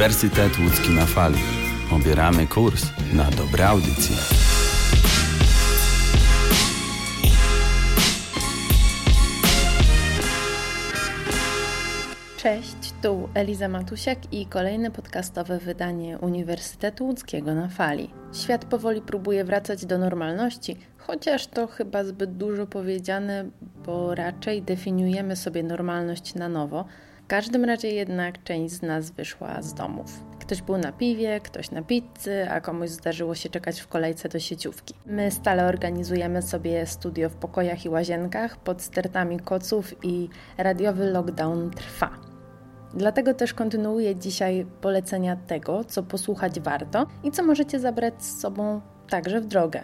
Uniwersytet Łódzki na fali. Obieramy kurs na dobre audycje. Cześć, tu Eliza Matusiak i kolejne podcastowe wydanie Uniwersytetu Łódzkiego na fali. Świat powoli próbuje wracać do normalności, chociaż to chyba zbyt dużo powiedziane, bo raczej definiujemy sobie normalność na nowo. Każdym razie jednak część z nas wyszła z domów. Ktoś był na piwie, ktoś na pizzy, a komuś zdarzyło się czekać w kolejce do sieciówki. My stale organizujemy sobie studio w pokojach i łazienkach pod stertami koców i radiowy lockdown trwa. Dlatego też kontynuuję dzisiaj polecenia tego, co posłuchać warto i co możecie zabrać z sobą także w drogę.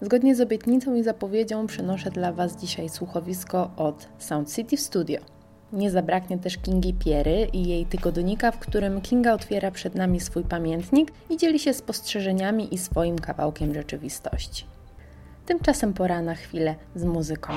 Zgodnie z obietnicą i zapowiedzią przynoszę dla Was dzisiaj słuchowisko od Sound City Studio. Nie zabraknie też Kingi Piery i jej tygodnika, w którym Kinga otwiera przed nami swój pamiętnik i dzieli się spostrzeżeniami i swoim kawałkiem rzeczywistości. Tymczasem pora na chwilę z muzyką.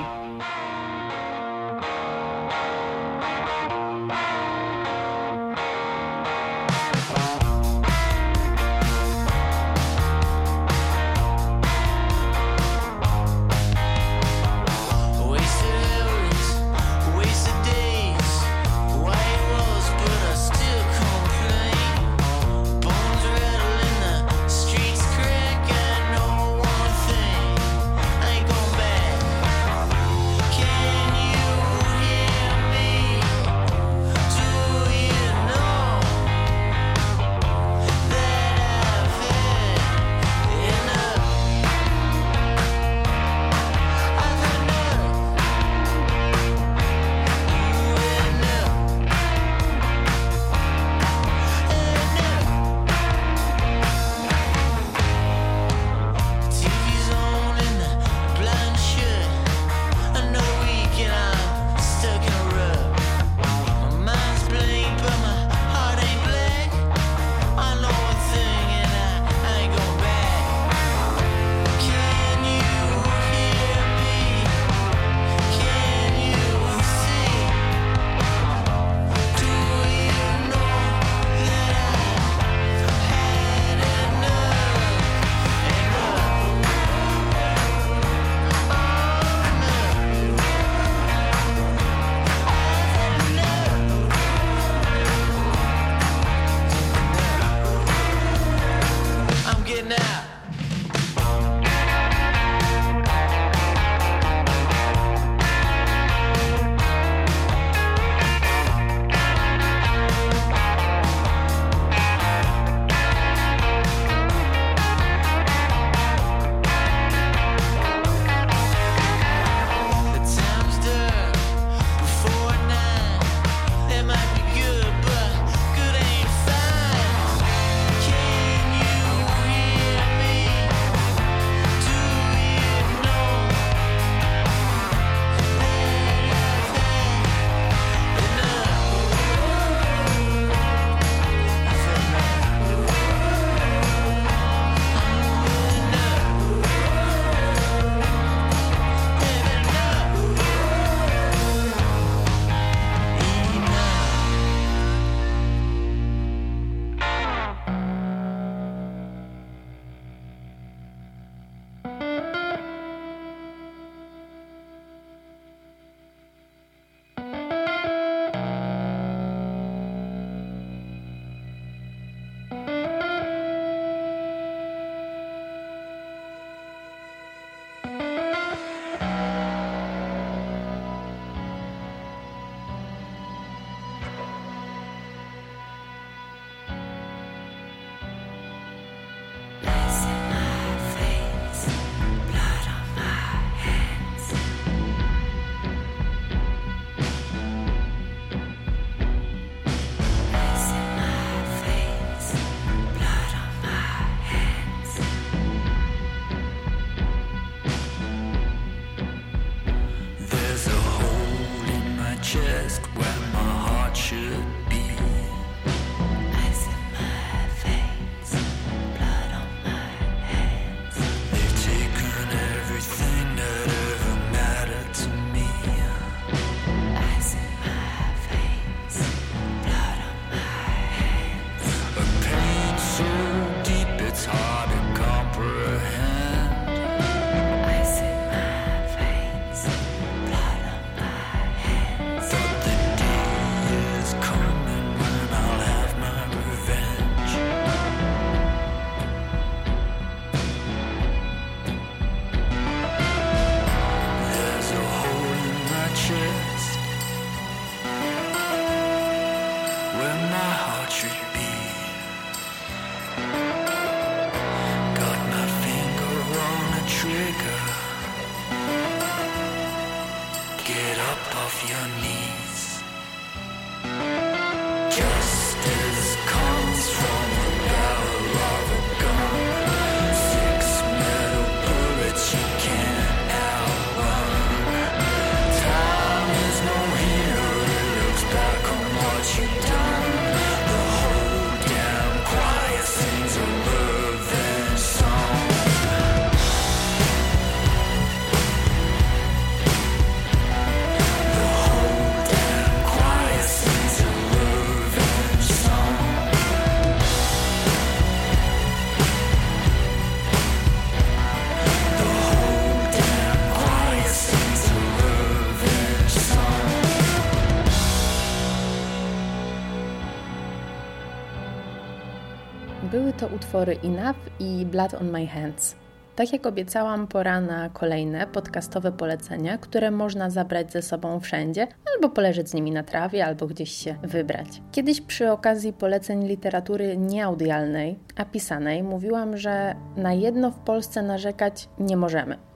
Utwory Enough i Blood on My Hands. Tak jak obiecałam, pora na kolejne podcastowe polecenia, które można zabrać ze sobą wszędzie, albo poleżeć z nimi na trawie, albo gdzieś się wybrać. Kiedyś przy okazji poleceń literatury nieaudialnej, a pisanej, mówiłam, że na jedno w Polsce narzekać nie możemy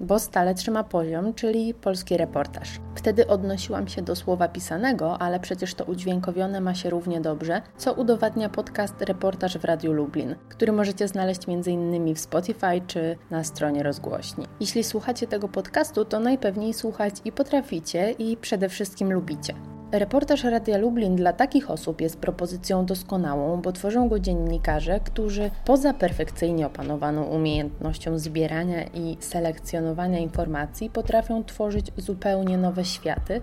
bo stale trzyma poziom, czyli polski reportaż. Wtedy odnosiłam się do słowa pisanego, ale przecież to udźwiękowione ma się równie dobrze, co udowadnia podcast Reportaż w Radiu Lublin, który możecie znaleźć m.in. w Spotify czy na stronie rozgłośni. Jeśli słuchacie tego podcastu, to najpewniej słuchać i potraficie i przede wszystkim lubicie. Reportaż Radia Lublin dla takich osób jest propozycją doskonałą, bo tworzą go dziennikarze, którzy poza perfekcyjnie opanowaną umiejętnością zbierania i selekcjonowania informacji potrafią tworzyć zupełnie nowe światy,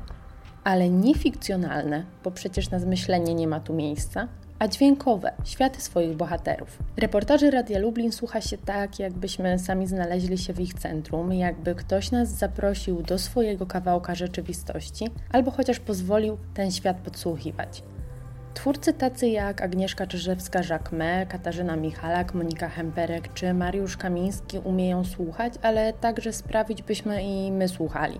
ale nie fikcjonalne, bo przecież na zmyślenie nie ma tu miejsca, a dźwiękowe, światy swoich bohaterów. Reportaży Radia Lublin słucha się tak, jakbyśmy sami znaleźli się w ich centrum, jakby ktoś nas zaprosił do swojego kawałka rzeczywistości, albo chociaż pozwolił ten świat podsłuchiwać. Twórcy tacy jak Agnieszka Czyżewska-Żakme, Katarzyna Michalak, Monika Hemperek czy Mariusz Kamiński umieją słuchać, ale także sprawić, byśmy i my słuchali.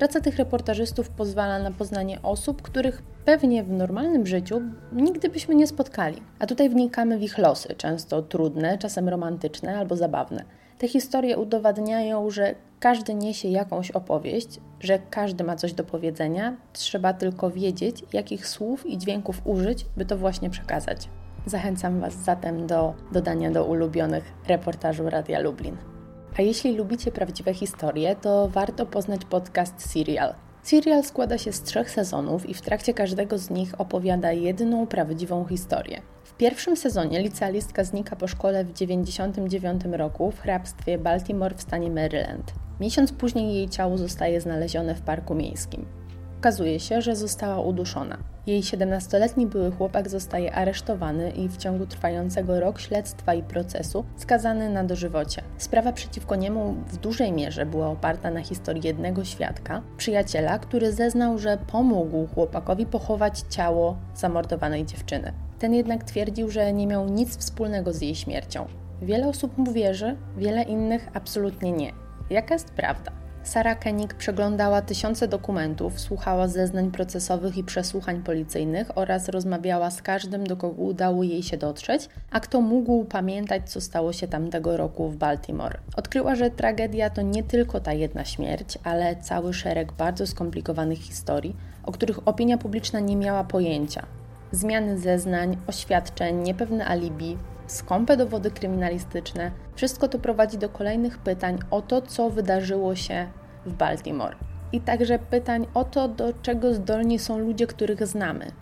Praca tych reportażystów pozwala na poznanie osób, których pewnie w normalnym życiu nigdy byśmy nie spotkali. A tutaj wnikamy w ich losy, często trudne, czasem romantyczne albo zabawne. Te historie udowadniają, że każdy niesie jakąś opowieść, że każdy ma coś do powiedzenia, trzeba tylko wiedzieć, jakich słów i dźwięków użyć, by to właśnie przekazać. Zachęcam Was zatem do dodania do ulubionych reportażu Radia Lublin. A jeśli lubicie prawdziwe historie, to warto poznać podcast Serial. Serial składa się z trzech sezonów i w trakcie każdego z nich opowiada jedną prawdziwą historię. W pierwszym sezonie licealistka znika po szkole w 1999 roku w hrabstwie Baltimore w stanie Maryland. Miesiąc później jej ciało zostaje znalezione w parku miejskim. Okazuje się, że została uduszona. Jej 17-letni były chłopak zostaje aresztowany i w ciągu trwającego rok śledztwa i procesu skazany na dożywocie. Sprawa przeciwko niemu w dużej mierze była oparta na historii jednego świadka, przyjaciela, który zeznał, że pomógł chłopakowi pochować ciało zamordowanej dziewczyny. Ten jednak twierdził, że nie miał nic wspólnego z jej śmiercią. Wiele osób mu wierzy, wiele innych absolutnie nie. Jaka jest prawda? Sara Koenig przeglądała tysiące dokumentów, słuchała zeznań procesowych i przesłuchań policyjnych oraz rozmawiała z każdym, do kogo udało jej się dotrzeć, a kto mógł pamiętać, co stało się tamtego roku w Baltimore. Odkryła, że tragedia to nie tylko ta jedna śmierć, ale cały szereg bardzo skomplikowanych historii, o których opinia publiczna nie miała pojęcia. Zmiany zeznań, oświadczeń, niepewne alibi, skąpe dowody kryminalistyczne, wszystko to prowadzi do kolejnych pytań o to, co wydarzyło się w Baltimore. I także pytań o to, do czego zdolni są ludzie, których znamy,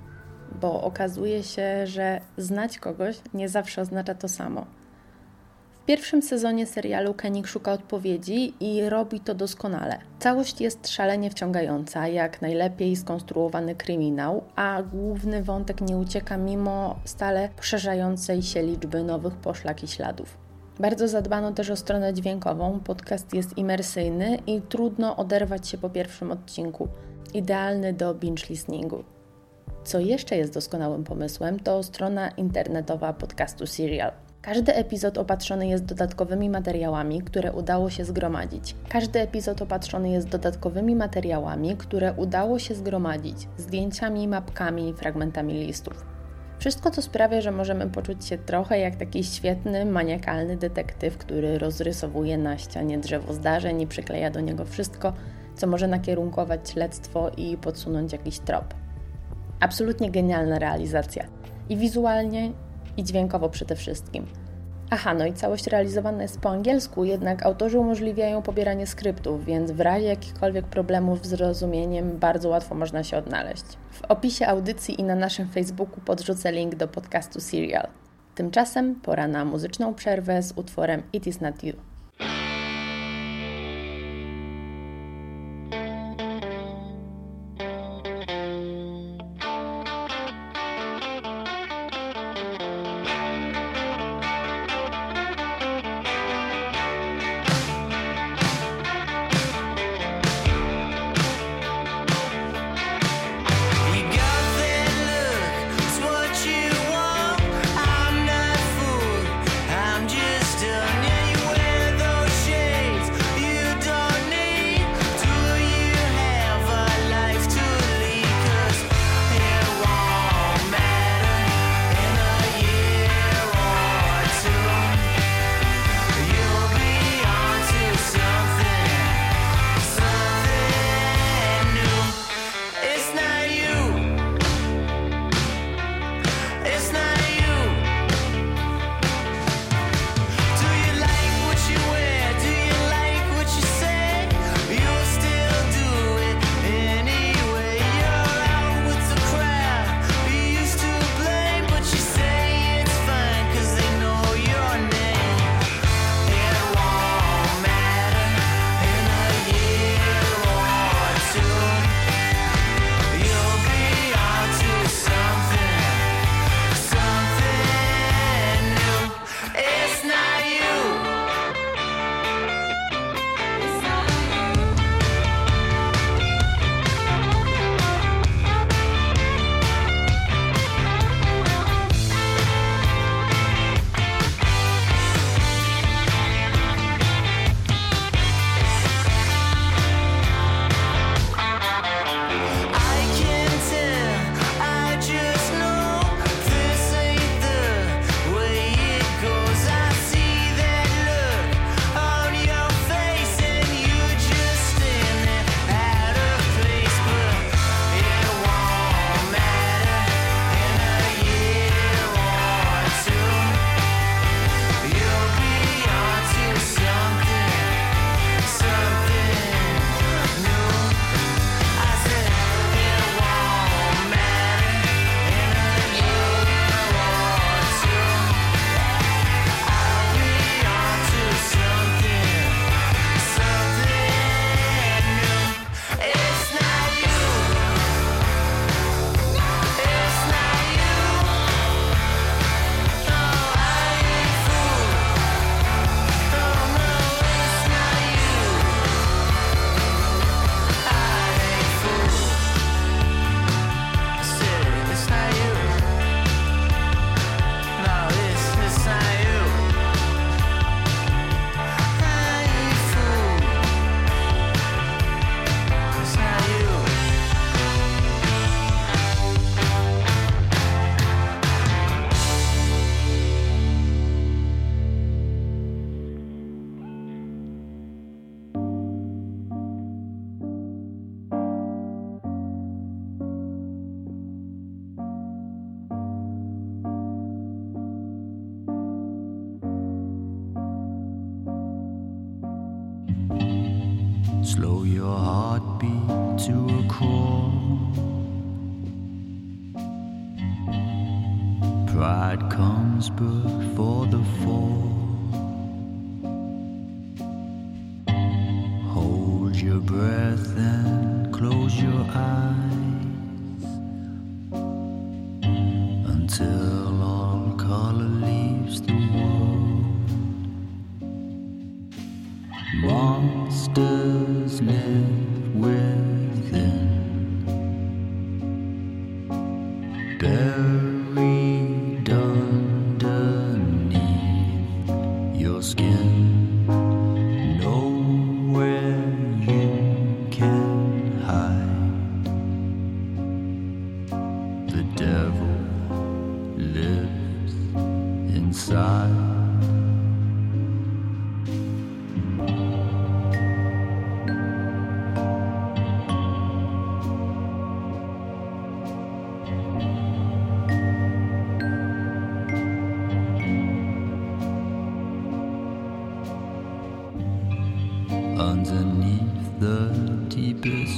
bo okazuje się, że znać kogoś nie zawsze oznacza to samo. Pierwszym sezonie serialu Koenig szuka odpowiedzi i robi to doskonale. Całość jest szalenie wciągająca, jak najlepiej skonstruowany kryminał, a główny wątek nie ucieka mimo stale poszerzającej się liczby nowych poszlak i śladów. Bardzo zadbano też o stronę dźwiękową. Podcast jest imersyjny i trudno oderwać się po pierwszym odcinku. Idealny do binge listeningu. Co jeszcze jest doskonałym pomysłem, to strona internetowa podcastu Serial. Każdy epizod opatrzony jest dodatkowymi materiałami, które udało się zgromadzić. Każdy epizod opatrzony jest dodatkowymi materiałami, które udało się zgromadzić, zdjęciami, mapkami i fragmentami listów. Wszystko to sprawia, że możemy poczuć się trochę jak taki świetny, maniakalny detektyw, który rozrysowuje na ścianie drzewo zdarzeń i przykleja do niego wszystko, co może nakierunkować śledztwo i podsunąć jakiś trop. Absolutnie genialna realizacja. I wizualnie, i dźwiękowo przede wszystkim. Aha, no i całość realizowana jest po angielsku, jednak autorzy umożliwiają pobieranie skryptów, więc w razie jakichkolwiek problemów z zrozumieniem bardzo łatwo można się odnaleźć. W opisie audycji i na naszym Facebooku podrzucę link do podcastu Serial. Tymczasem pora na muzyczną przerwę z utworem It Is Not You.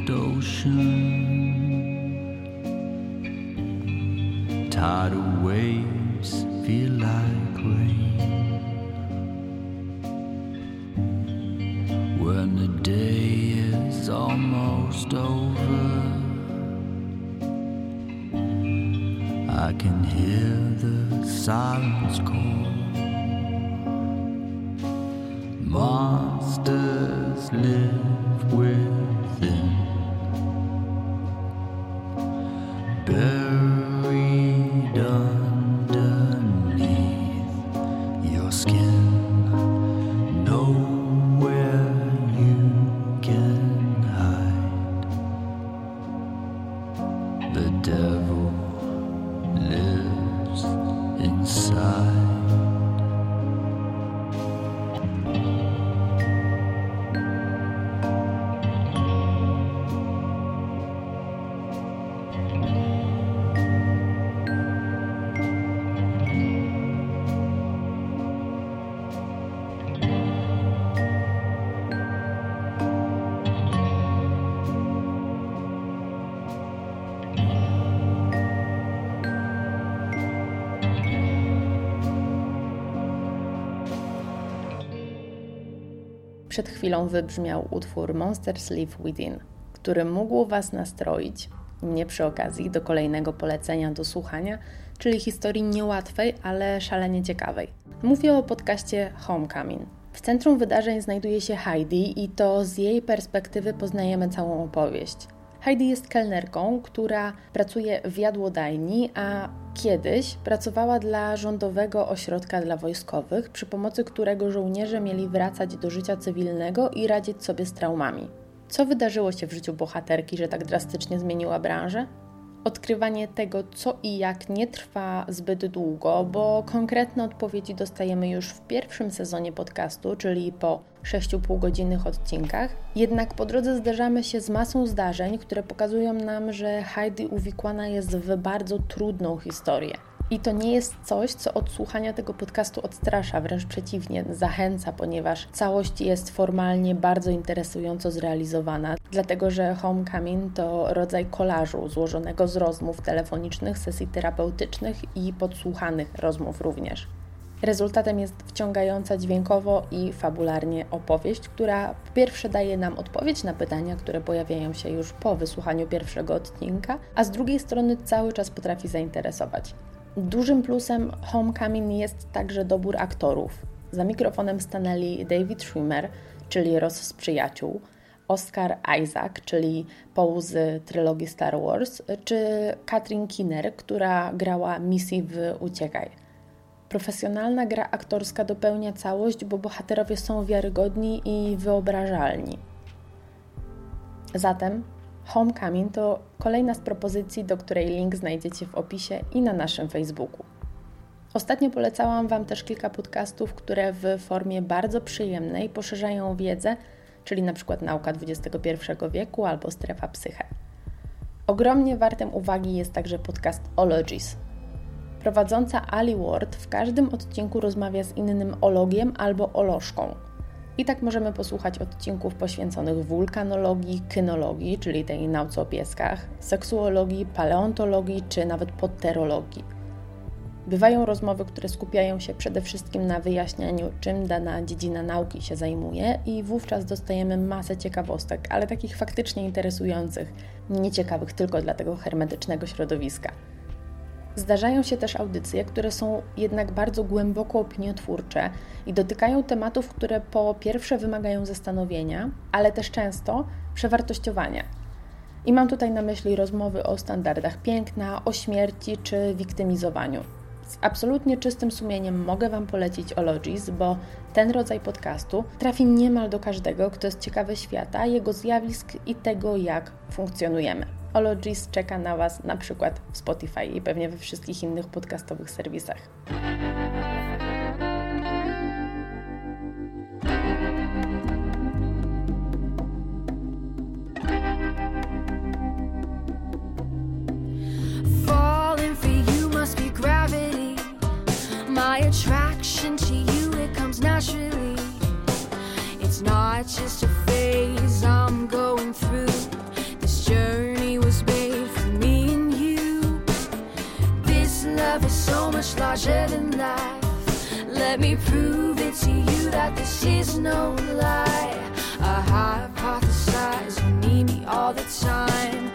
Deepest ocean. Tidal waves feel like rain. When the day is almost over, I can hear the sirens call. Monsters live Przed chwilą wybrzmiał utwór Monsters Live Within, który mógł Was nastroić, nie przy okazji, do kolejnego polecenia do słuchania, czyli historii niełatwej, ale szalenie ciekawej. Mówię o podcaście Homecoming. W centrum wydarzeń znajduje się Heidi i to z jej perspektywy poznajemy całą opowieść. Heidi jest kelnerką, która pracuje w jadłodajni, a kiedyś pracowała dla rządowego ośrodka dla wojskowych, przy pomocy którego żołnierze mieli wracać do życia cywilnego i radzić sobie z traumami. Co wydarzyło się w życiu bohaterki, że tak drastycznie zmieniła branżę? Odkrywanie tego, co i jak, nie trwa zbyt długo, bo konkretne odpowiedzi dostajemy już w pierwszym sezonie podcastu, czyli po 6,5-godzinnych odcinkach. Jednak po drodze zderzamy się z masą zdarzeń, które pokazują nam, że Heidi uwikłana jest w bardzo trudną historię. I to nie jest coś, co od słuchania tego podcastu odstrasza, wręcz przeciwnie, zachęca, ponieważ całość jest formalnie bardzo interesująco zrealizowana, dlatego że Homecoming to rodzaj kolażu złożonego z rozmów telefonicznych, sesji terapeutycznych i podsłuchanych rozmów również. Rezultatem jest wciągająca dźwiękowo i fabularnie opowieść, która po pierwsze daje nam odpowiedź na pytania, które pojawiają się już po wysłuchaniu pierwszego odcinka, a z drugiej strony cały czas potrafi zainteresować. Dużym plusem Homecoming jest także dobór aktorów. Za mikrofonem stanęli David Schwimmer, czyli Ross z Przyjaciół, Oscar Isaac, czyli Paul z trylogii Star Wars, czy Katrin Kinner, która grała Missy w Uciekaj. Profesjonalna gra aktorska dopełnia całość, bo bohaterowie są wiarygodni i wyobrażalni. Zatem Homecoming to kolejna z propozycji, do której link znajdziecie w opisie i na naszym Facebooku. Ostatnio polecałam Wam też kilka podcastów, które w formie bardzo przyjemnej poszerzają wiedzę, czyli na przykład Nauka XXI wieku albo Strefa Psyche. Ogromnie wartym uwagi jest także podcast Ologies. Prowadząca Ali Ward w każdym odcinku rozmawia z innym ologiem albo olożką. I tak możemy posłuchać odcinków poświęconych wulkanologii, kynologii, czyli tej nauce o pieskach, seksuologii, paleontologii czy nawet podterologii. Bywają rozmowy, które skupiają się przede wszystkim na wyjaśnianiu, czym dana dziedzina nauki się zajmuje, i wówczas dostajemy masę ciekawostek, ale takich faktycznie interesujących, nieciekawych tylko dla tego hermetycznego środowiska. Zdarzają się też audycje, które są jednak bardzo głęboko opiniotwórcze i dotykają tematów, które po pierwsze wymagają zastanowienia, ale też często przewartościowania. I mam tutaj na myśli rozmowy o standardach piękna, o śmierci czy wiktymizowaniu. Z absolutnie czystym sumieniem mogę Wam polecić Ologies, bo ten rodzaj podcastu trafi niemal do każdego, kto jest ciekawy świata, jego zjawisk i tego, jak funkcjonujemy. Ologies czeka na Was na przykład w Spotify i pewnie we wszystkich innych podcastowych serwisach. Attraction to you, comes naturally. It's not just a phase I'm going through. larger than life. Let me prove it to you that this is no lie. I hypothesize you need me all the time.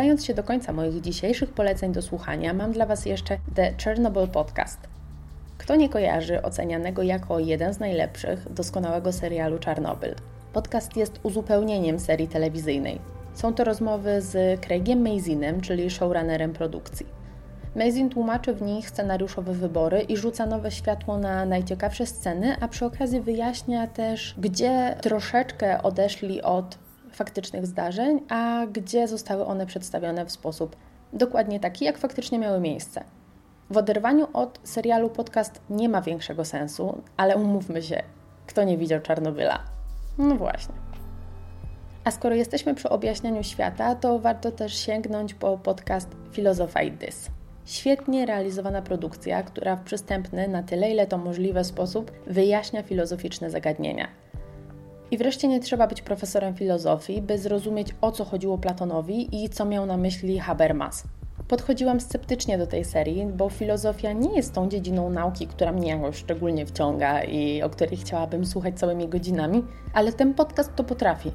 Zbliżając się do końca moich dzisiejszych poleceń do słuchania, mam dla Was jeszcze The Chernobyl Podcast. Kto nie kojarzy ocenianego jako jeden z najlepszych doskonałego serialu Czarnobyl? Podcast jest uzupełnieniem serii telewizyjnej. Są to rozmowy z Craigiem Mazinem, czyli showrunnerem produkcji. Mazin tłumaczy w nich scenariuszowe wybory i rzuca nowe światło na najciekawsze sceny, a przy okazji wyjaśnia też, gdzie troszeczkę odeszli od faktycznych zdarzeń, a gdzie zostały one przedstawione w sposób dokładnie taki, jak faktycznie miały miejsce. W oderwaniu od serialu podcast nie ma większego sensu, ale umówmy się, kto nie widział Czarnobyla? No właśnie. A skoro jesteśmy przy objaśnianiu świata, to warto też sięgnąć po podcast Philosophy This. Świetnie realizowana produkcja, która w przystępny na tyle, ile to możliwe sposób wyjaśnia filozoficzne zagadnienia. I wreszcie nie trzeba być profesorem filozofii, by zrozumieć o co chodziło Platonowi i co miał na myśli Habermas. Podchodziłam sceptycznie do tej serii, bo filozofia nie jest tą dziedziną nauki, która mnie jakoś szczególnie wciąga i o której chciałabym słuchać całymi godzinami, ale ten podcast to potrafi.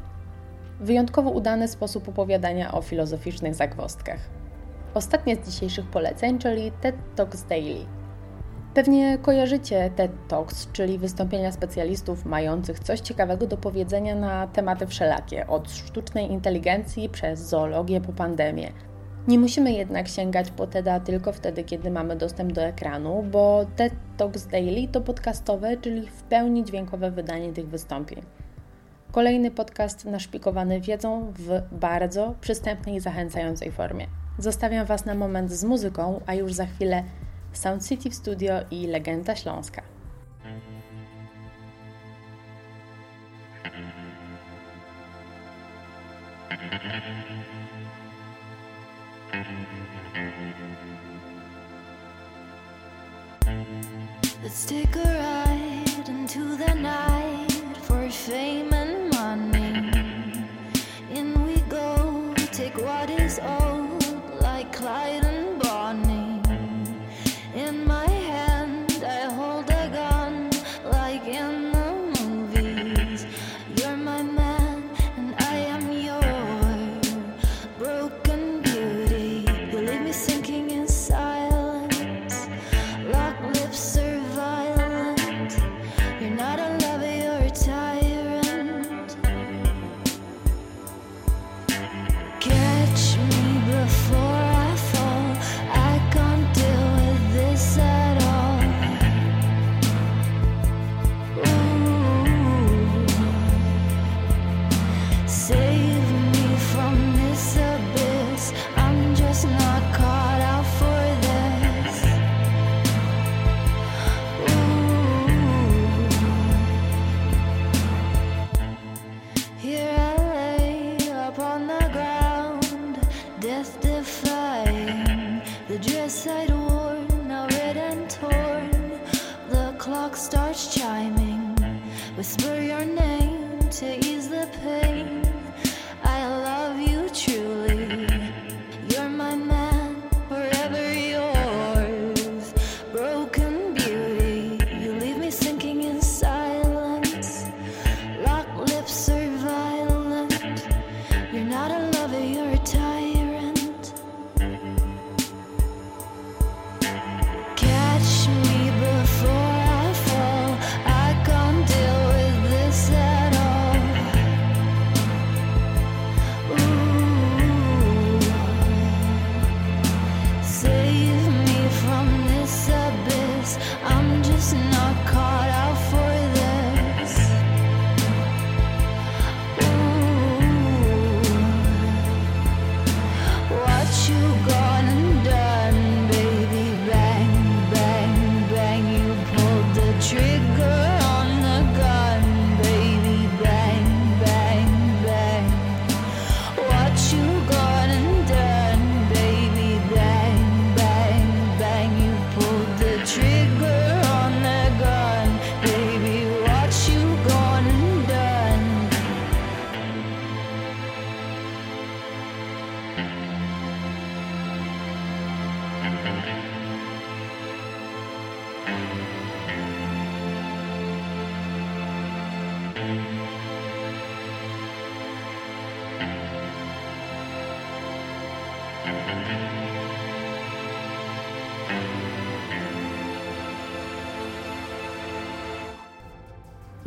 Wyjątkowo udany sposób opowiadania o filozoficznych zagwozdkach. Ostatnie z dzisiejszych poleceń, czyli TED Talks Daily. Pewnie kojarzycie TED Talks, czyli wystąpienia specjalistów mających coś ciekawego do powiedzenia na tematy wszelakie, od sztucznej inteligencji przez zoologię po pandemię. Nie musimy jednak sięgać po TEDa tylko wtedy, kiedy mamy dostęp do ekranu, bo TED Talks Daily to podcastowe, czyli w pełni dźwiękowe wydanie tych wystąpień. Kolejny podcast naszpikowany wiedzą w bardzo przystępnej i zachęcającej formie. Zostawiam Was na moment z muzyką, a już za chwilę Sound City studio i Legenda Śląska. Let's take a ride into the night for fame and money. In we go, take what is old,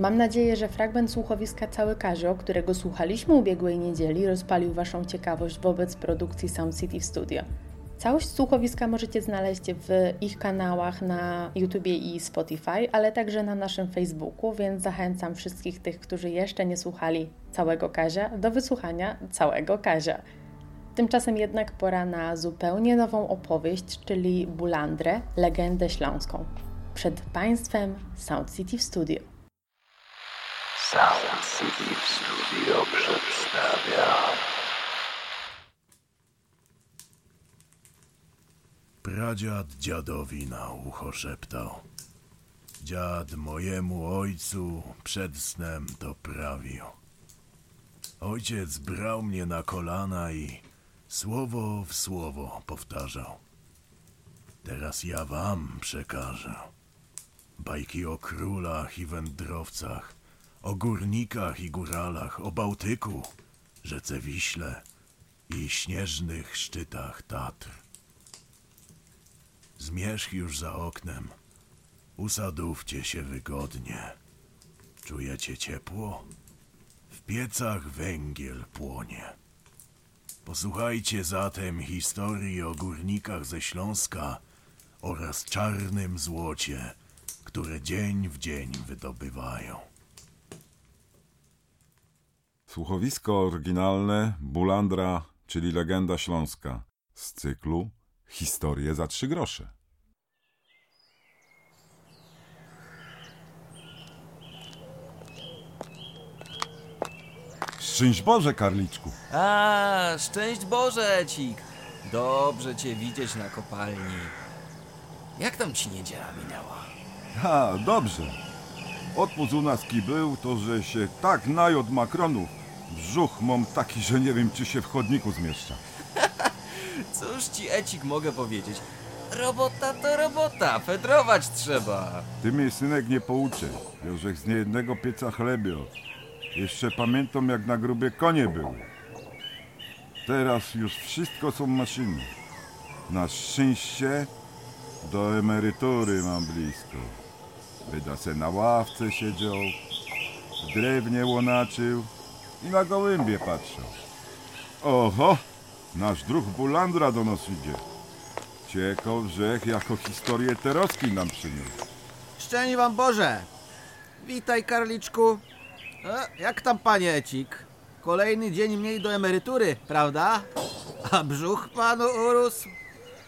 Mam nadzieję, że fragment słuchowiska Cały Kazio, którego słuchaliśmy ubiegłej niedzieli, rozpalił Waszą ciekawość wobec produkcji Sound City Studio. Całość słuchowiska możecie znaleźć w ich kanałach na YouTubie i Spotify, ale także na naszym Facebooku, więc zachęcam wszystkich tych, którzy jeszcze nie słuchali całego Kazia, do wysłuchania całego Kazia. Tymczasem jednak pora na zupełnie nową opowieść, czyli Bulandrę, legendę śląską. Przed Państwem Sound City w studio. Sound City w studio Pradziad dziadowi na ucho szeptał. Dziad mojemu ojcu przed snem to prawił. Ojciec brał mnie na kolana i słowo w słowo powtarzał. Teraz ja wam przekażę. Bajki o królach i wędrowcach, o górnikach i góralach, o Bałtyku, rzece Wiśle i śnieżnych szczytach Tatr. Zmierzch już za oknem. Usadówcie się wygodnie. Czujecie ciepło? W piecach węgiel płonie. Posłuchajcie zatem historii o górnikach ze Śląska oraz czarnym złocie, które dzień w dzień wydobywają. Słuchowisko oryginalne Bulandra, czyli legenda śląska z cyklu Historie za trzy grosze. Szczęść Boże, Karliczku. A, szczęść Boże, Cik. Dobrze cię widzieć na kopalni. Jak tam ci niedziela minęła? Ha, dobrze. Odpust u nas był, to że się tak naj od makronów. Brzuch mam taki, że nie wiem, czy się w chodniku zmieszcza. Cóż ci, Ecik, mogę powiedzieć? Robota to robota, fedrować trzeba. Ty mnie, synek, nie pouczy. Jożech z niejednego pieca chlebio. Jeszcze pamiętam, jak na grubie konie były. Teraz już wszystko są maszyny. Na szczęście do emerytury mam blisko. Wyda se na ławce siedział, w drewnie łonaczył i na gołębie patrzał. Oho, nasz druh Bulandra do nas idzie. Ciekaw, że jako historię Teroski nam przyniósł. Szczęść wam Boże! Witaj, Karliczku. E, jak tam, panie Ecik? Kolejny dzień mniej do emerytury, prawda? A brzuch panu urósł?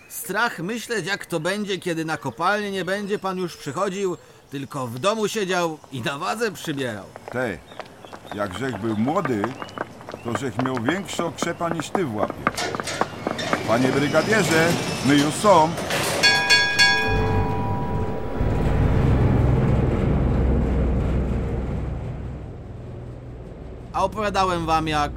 Strach myśleć, jak to będzie, kiedy na kopalnię nie będzie pan już przychodził, tylko w domu siedział i na wadze przybierał. Te, jak Żech był młody, to Żech miał większą krzepa niż ty w łapie. Panie brygadierze, my już są. A opowiadałem wam, jak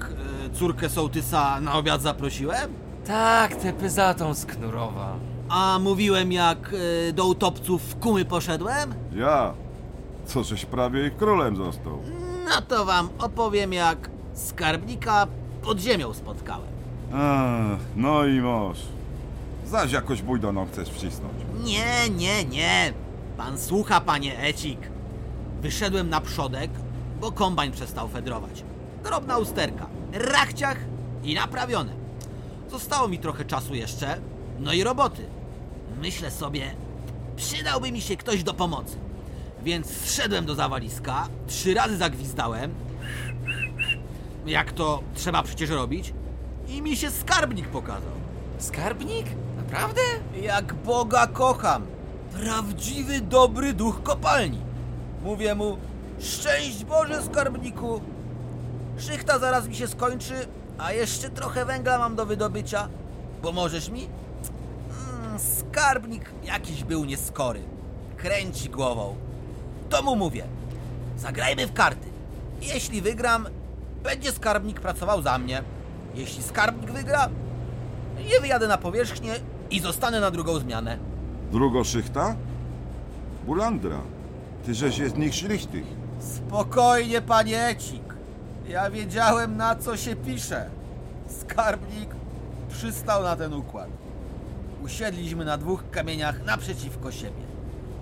e, córkę sołtysa na obiad zaprosiłem? Tak, tę pyzatą z Knurowa. A mówiłem, jak e, do utopców w kumy poszedłem? Ja, co żeś prawie ich królem został. No to wam opowiem, jak skarbnika pod ziemią spotkałem. Ach, no i moż. Zaś jakoś bujdoną chcesz wcisnąć. Nie, nie, nie. Pan słucha, panie Ecik. Wyszedłem na przodek, bo kombajn przestał fedrować. Drobna usterka. Rachciach i naprawione. Zostało mi trochę czasu jeszcze, no i roboty. Myślę sobie, przydałby mi się ktoś do pomocy. Więc zszedłem do zawaliska, trzy razy zagwizdałem, jak to trzeba przecież robić, i mi się skarbnik pokazał. Skarbnik? Naprawdę? Jak Boga kocham. Prawdziwy dobry duch kopalni. Mówię mu, szczęść Boże skarbniku. Szychta zaraz mi się skończy, a jeszcze trochę węgla mam do wydobycia. Pomożesz mi? Mm, skarbnik jakiś był nieskory. Kręci głową. To mu mówię, zagrajmy w karty. Jeśli wygram, będzie skarbnik pracował za mnie. Jeśli skarbnik wygra, nie wyjadę na powierzchnię i zostanę na drugą zmianę. Drugo szychta? Bulandra. Ty żeś jest nich szlichtych. Spokojnie, panie Ecik. Ja wiedziałem, na co się pisze. Skarbnik przystał na ten układ. Usiedliśmy na dwóch kamieniach naprzeciwko siebie.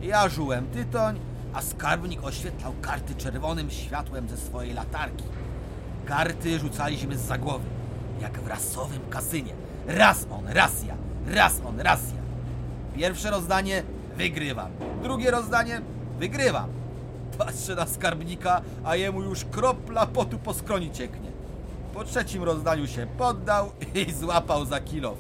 Ja żułem tytoń, a skarbnik oświetlał karty czerwonym światłem ze swojej latarki. Karty rzucaliśmy z głowy, jak w rasowym kasynie. Raz on, raz ja, raz on, raz ja. Pierwsze rozdanie wygrywam, drugie rozdanie wygrywam. Patrzę na skarbnika, a jemu już kropla potu po skroni cieknie. Po trzecim rozdaniu się poddał i złapał za kilof.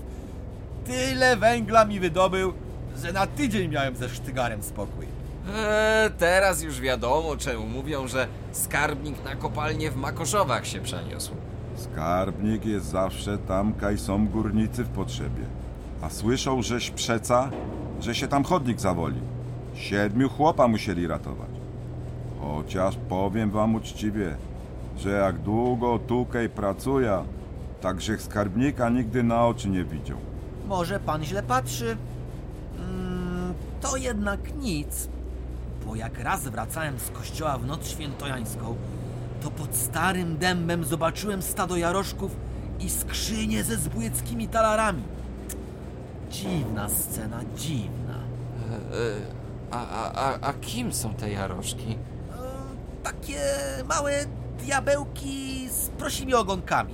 Tyle węgla mi wydobył, że na tydzień miałem ze sztygarem spokój. Eee, teraz już wiadomo, czemu mówią, że skarbnik na kopalnię w Makoszowach się przeniósł. Skarbnik jest zawsze tam, kaj są górnicy w potrzebie. A słyszał, żeś przeca, że się tam chodnik zawoli. Siedmiu chłopa musieli ratować. Chociaż powiem wam uczciwie, że jak długo tukej pracuje, także skarbnika nigdy na oczy nie widział. Może pan źle patrzy? Mm, to jednak nic, bo jak raz wracałem z kościoła w noc świętojańską, to pod starym dębem zobaczyłem stado jaroszków i skrzynię ze zbłyckimi talarami. Dziwna scena, dziwna. Eee, a, a, a, a kim są te jaroszki? Takie małe diabełki z prosimi ogonkami.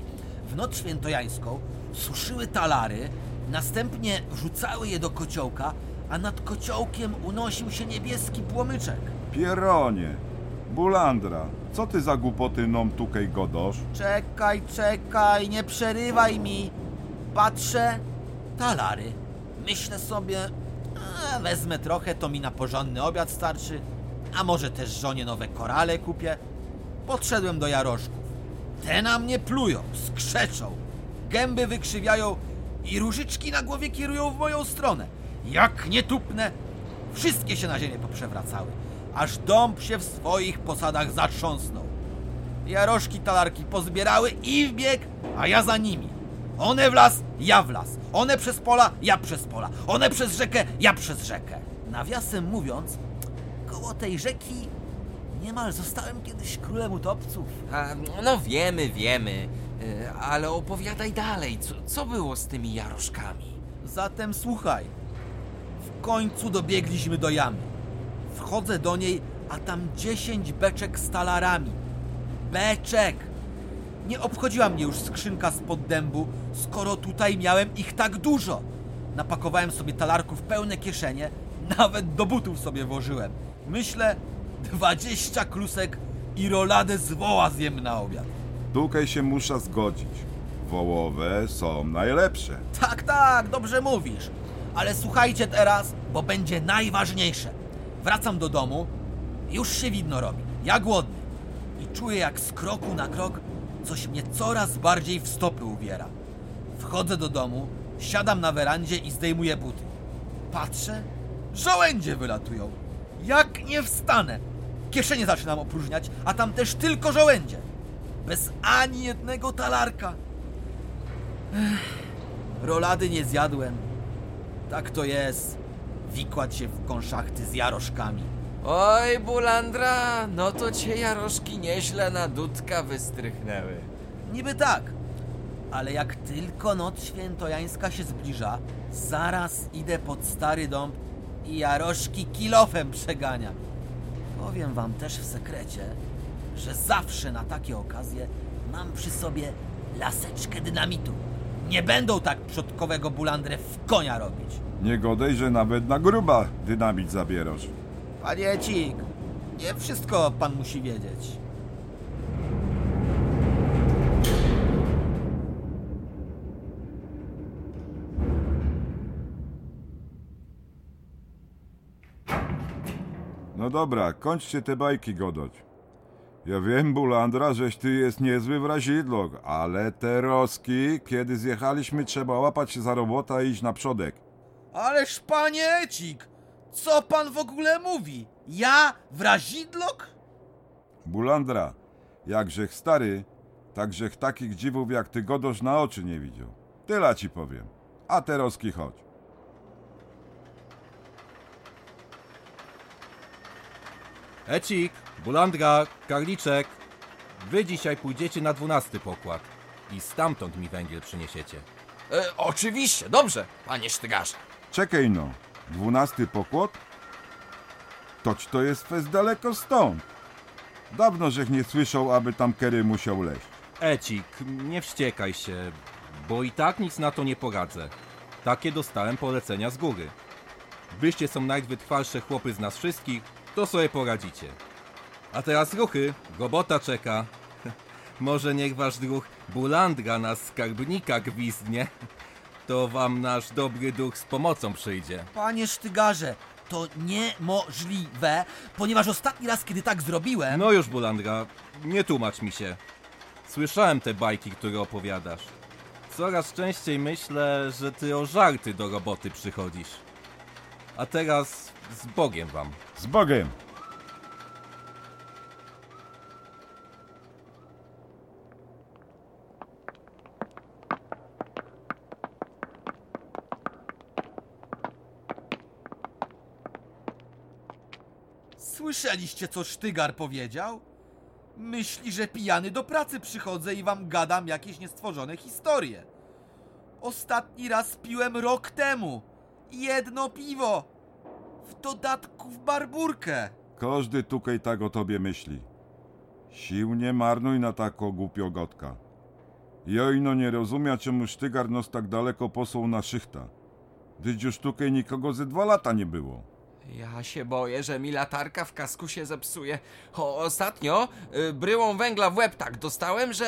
W noc świętojańską suszyły talary, następnie wrzucały je do kociołka, a nad kociołkiem unosił się niebieski płomyczek. Pieronie, Bulandra, co ty za głupoty nom tukej godosz? Czekaj, czekaj, nie przerywaj mi. Patrzę, talary. Myślę sobie, a, wezmę trochę, to mi na porządny obiad starczy, a może też żonie nowe korale kupię. Podszedłem do jaroszków. Te na mnie plują, skrzeczą, gęby wykrzywiają i różyczki na głowie kierują w moją stronę. Jak nie tupnę, wszystkie się na ziemię poprzewracały, aż dąb się w swoich posadach zatrząsnął. Jaroszki talarki pozbierały i w bieg, a ja za nimi. One w las, ja w las. One przez pola, ja przez pola. One przez rzekę, ja przez rzekę. Nawiasem mówiąc, koło tej rzeki niemal zostałem kiedyś królem utopców. A, no wiemy, wiemy, Eee, ale opowiadaj dalej, co, co było z tymi jaroszkami? Zatem słuchaj. W końcu dobiegliśmy do jamy. Wchodzę do niej, a tam dziesięć beczek z talarami. Beczek! Nie obchodziła mnie już skrzynka spod dębu, skoro tutaj miałem ich tak dużo. Napakowałem sobie talarków pełne kieszenie, nawet do butów sobie włożyłem. Myślę, dwadzieścia klusek i roladę z woła zjem na obiad. Tukej się musza zgodzić. Wołowe są najlepsze. Tak, tak, dobrze mówisz. Ale słuchajcie teraz, bo będzie najważniejsze. Wracam do domu, już się widno robi. Ja głodny. I czuję, jak z kroku na krok coś mnie coraz bardziej w stopy uwiera. Wchodzę do domu, siadam na werandzie i zdejmuję buty. Patrzę, żołędzie wylatują. Jak nie wstanę? Kieszenie zaczynam opróżniać, a tam też tylko żołędzie. Bez ani jednego talarka. Rolady nie zjadłem. Tak to jest. Wikłać się w konszachty z jaroszkami. Oj, Bulandra, no to cię jaroszki nieźle na dudka wystrychnęły. Niby tak. Ale jak tylko noc świętojańska się zbliża, zaraz idę pod stary dom i jaroszki kilofem przegania. Powiem wam też w sekrecie, że zawsze na takie okazje mam przy sobie laseczkę dynamitu. Nie będą tak przodkowego bulandrę w konia robić. Nie godej, że nawet na gruba dynamit zabierasz. Panie Cik, nie wszystko pan musi wiedzieć. No dobra, kończcie te bajki godać. Ja wiem, Bulandra, żeś ty jest niezły wrazidlok, ale te roski, kiedy zjechaliśmy, trzeba łapać się za robota i iść na przodek. Ależ panie Ecik, co pan w ogóle mówi? Ja wrazidlok? Bulandra, jakżech stary, takżech takich dziwów jak ty godosz na oczy nie widział. Tyle ci powiem. A te roski chodź. Ecik, Bulandra, Karliczek, wy dzisiaj pójdziecie na dwunasty pokład i stamtąd mi węgiel przyniesiecie. E, oczywiście, dobrze, panie sztygarze. Czekaj no, dwunasty pokład? Toć to jest fest daleko stąd. Dawno żech nie słyszał, aby tam Kery musiał leść. Ecik, nie wściekaj się, bo i tak nic na to nie poradzę. Takie dostałem polecenia z góry. Wyście są najwytrwalsze chłopy z nas wszystkich, to sobie poradzicie. A teraz ruchy, robota czeka. Może niech wasz druh Bulandra na skarbnika gwizdnie. To wam nasz dobry duch z pomocą przyjdzie. Panie Sztygarze, to niemożliwe, ponieważ ostatni raz, kiedy tak zrobiłem... No już, Bulandra, nie tłumacz mi się. Słyszałem te bajki, które opowiadasz. Coraz częściej myślę, że ty o żarty do roboty przychodzisz. A teraz z Bogiem wam. Z Bogiem! Słyszeliście, co Sztygar powiedział? Myśli, że pijany do pracy przychodzę i wam gadam jakieś niestworzone historie. Ostatni raz piłem rok temu. Jedno piwo. W dodatku w barburkę. Każdy tukaj tak o tobie myśli. Sił nie marnuj na tako głupiogotka. Jojno nie rozumia, czemu Sztygar nos tak daleko posłał na szychta. Gdyż już tukaj nikogo ze dwa lata nie było. Ja się boję, że mi latarka w kasku się zepsuje. O, ostatnio y, bryłą węgla w łeb tak dostałem, że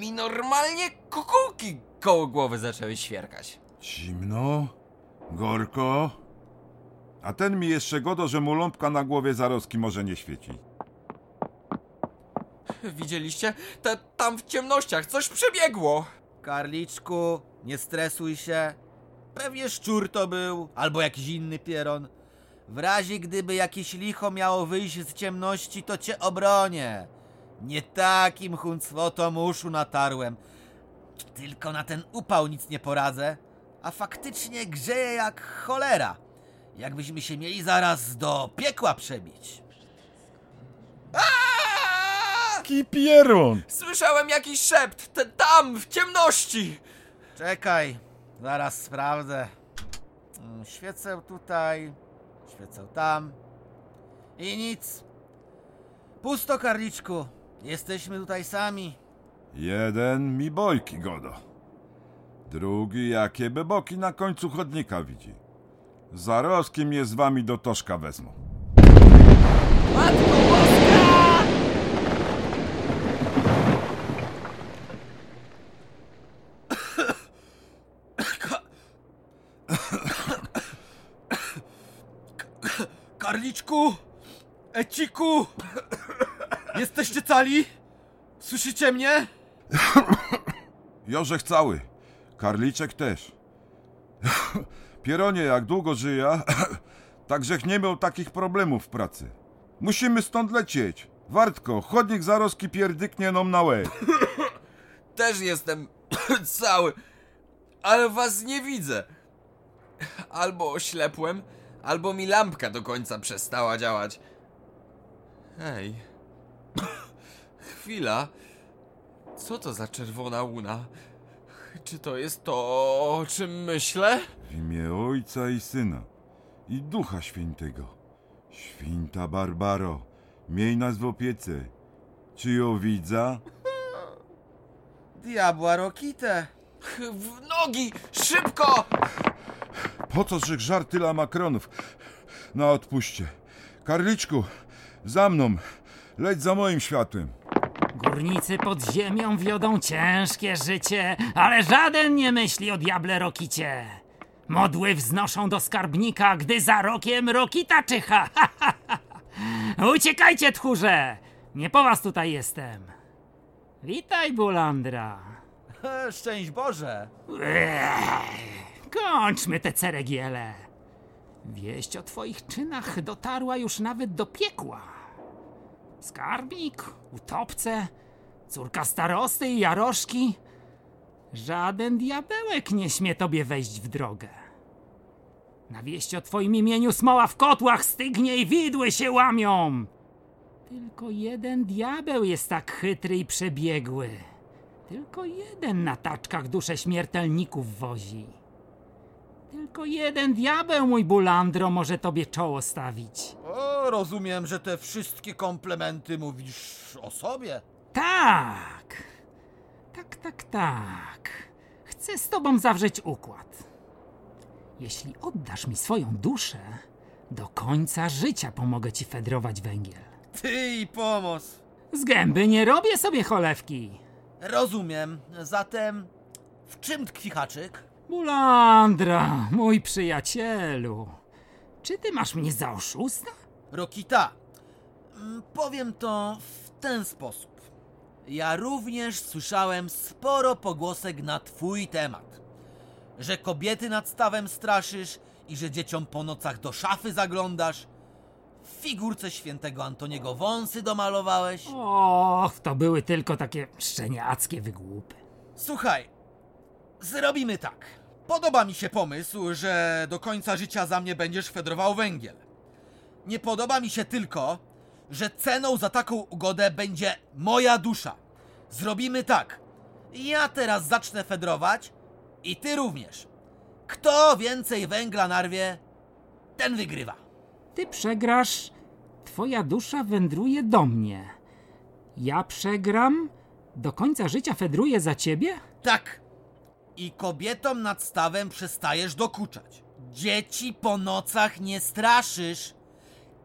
mi normalnie kukułki koło głowy zaczęły świerkać. Zimno? Gorko? A ten mi jeszcze godo, że mu lampka na głowie zaroski może nie świeci. Widzieliście? Te, tam w ciemnościach coś przebiegło. Karliczku, nie stresuj się. Pewnie szczur to był, albo jakiś inny pieron. W razie gdyby jakieś licho miało wyjść z ciemności, to cię obronię. Nie takim huncwotom uszu natarłem. Tylko na ten upał nic nie poradzę, a faktycznie grzeje jak cholera. Jakbyśmy się mieli zaraz do piekła przebić. Kipieron! Słyszałem jakiś szept, te, tam, w ciemności. Czekaj, zaraz sprawdzę. Mm, Świecę tutaj, świecę tam. I nic. Pusto, Karliczku. Jesteśmy tutaj sami. Jeden mi bojki godo. Drugi jakie beboki na końcu chodnika widzi. Zaroski mnie z wami do toszka wezmą. Matko Boska! Karliczku! Eciku! Jesteście cali? Słyszycie mnie? Jorzech cały. Karliczek też. Pieronie, jak długo żyje, takżech nie miał takich problemów w pracy. Musimy stąd lecieć. Wartko, chodnik zaroski pierdyknie nam na łeb. Też jestem cały, ale was nie widzę. Albo oślepłem, albo mi lampka do końca przestała działać. Hej. Chwila. Co to za czerwona łuna? Czy to jest to, o czym myślę? W imię Ojca i Syna i Ducha Świętego. Święta Barbaro, miej nas w opiece. Czy ją widza? Diabła Rokite. W nogi! Szybko! Po co żech żar tyle makronów? Na odpuście. Karliczku, za mną. Leć za moim światłem. Górnicy pod ziemią wiodą ciężkie życie, ale żaden nie myśli o diable Rokicie. Modły wznoszą do skarbnika, gdy za rokiem Rokita czyha. Uciekajcie, tchórze! Nie po was tutaj jestem. Witaj, Bulandra. Szczęść Boże. Ech, kończmy te ceregiele. Wieść o twoich czynach dotarła już nawet do piekła. Skarbnik, utopce, córka starosty i jaroszki. Żaden diabełek nie śmie tobie wejść w drogę. Na wieść o twoim imieniu smoła w kotłach stygnie i widły się łamią. Tylko jeden diabeł jest tak chytry i przebiegły. Tylko jeden na taczkach duszę śmiertelników wozi. Tylko jeden diabeł, mój Bulandro, może tobie czoło stawić. O, rozumiem, że te wszystkie komplementy mówisz o sobie. Tak! Tak, tak, tak. Chcę z tobą zawrzeć układ. Jeśli oddasz mi swoją duszę, do końca życia pomogę ci fedrować węgiel. Ty i pomoc. Z gęby nie robię sobie cholewki. Rozumiem. Zatem w czym tkwi haczyk? Bulandra, mój przyjacielu. Czy ty masz mnie za oszusta? Rokita, mm, powiem to w ten sposób. Ja również słyszałem sporo pogłosek na twój temat. Że kobiety nad stawem straszysz i że dzieciom po nocach do szafy zaglądasz. W figurce świętego Antoniego wąsy domalowałeś. Och, to były tylko takie szczeniackie wygłupy. Słuchaj, zrobimy tak. Podoba mi się pomysł, że do końca życia za mnie będziesz fedrował węgiel. Nie podoba mi się tylko, że ceną za taką ugodę będzie moja dusza. Zrobimy tak. Ja teraz zacznę fedrować i ty również. Kto więcej węgla narwie, ten wygrywa. Ty przegrasz, twoja dusza wędruje do mnie. Ja przegram, do końca życia fedruję za ciebie? Tak. I kobietom nad stawem przestajesz dokuczać. Dzieci po nocach nie straszysz.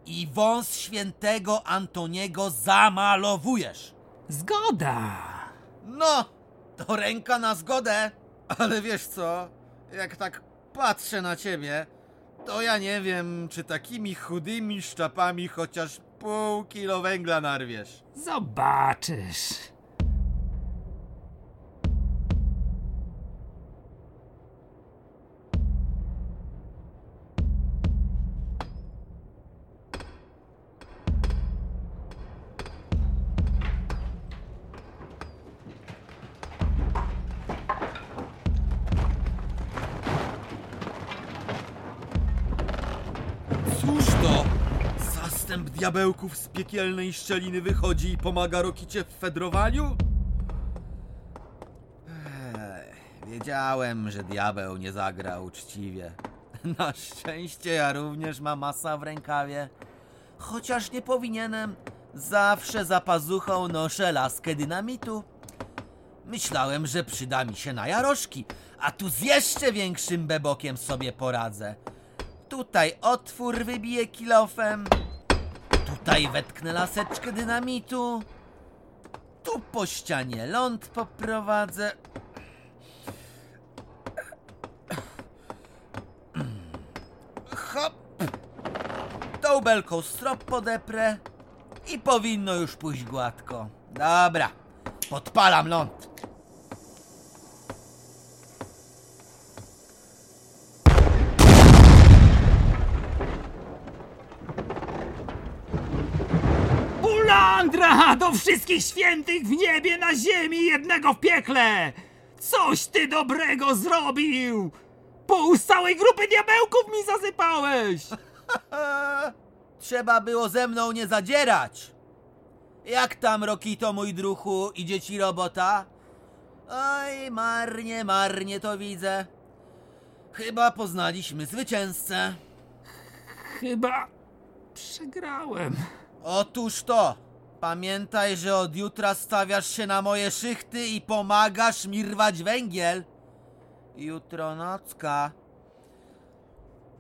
I wąs świętego Antoniego zamalowujesz. Zgoda. No, to ręka na zgodę. Ale wiesz co? Jak tak patrzę na ciebie, to ja nie wiem, czy takimi chudymi szczapami chociaż pół kilo węgla narwiesz. Zobaczysz. Diabełków z piekielnej szczeliny wychodzi i pomaga Rokicie w fedrowaniu? Wiedziałem, że diabeł nie zagra uczciwie. Na szczęście ja również mam masa w rękawie. Chociaż nie powinienem, zawsze za pazuchą noszę laskę dynamitu. Myślałem, że przyda mi się na jaroszki, a tu z jeszcze większym bebokiem sobie poradzę. Tutaj otwór wybiję kilofem. Tutaj wetknę laseczkę dynamitu. Tu po ścianie ląd poprowadzę. Hop. Tą belką strop podeprę i powinno już pójść gładko. Dobra, podpalam ląd. Bulandra! Do wszystkich świętych w niebie, na ziemi, jednego w piekle! Coś ty dobrego zrobił! Pół całej grupy diabełków mi zasypałeś! Trzeba było ze mną nie zadzierać. Jak tam, Rokito, mój druhu, idzie ci robota? Oj, marnie, marnie to widzę. Chyba poznaliśmy zwycięzcę. Chyba przegrałem. Otóż to. Pamiętaj, że od jutra stawiasz się na moje szychty i pomagasz mi rwać węgiel. Jutro nocka.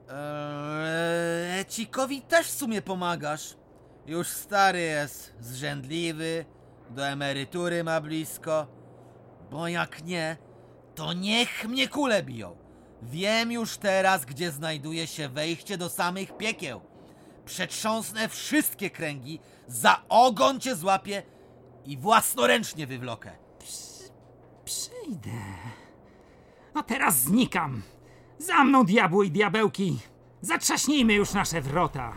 Eee, też w sumie pomagasz. Już stary jest, zrzędliwy, do emerytury ma blisko. Bo jak nie, to niech mnie kule biją. Wiem już teraz, gdzie znajduje się wejście do samych piekieł. Przetrząsnę wszystkie kręgi, za ogon cię złapię i własnoręcznie wywlokę. Przyjdę. A teraz znikam. Za mną diabły i diabełki. Zatrzaśnijmy już nasze wrota.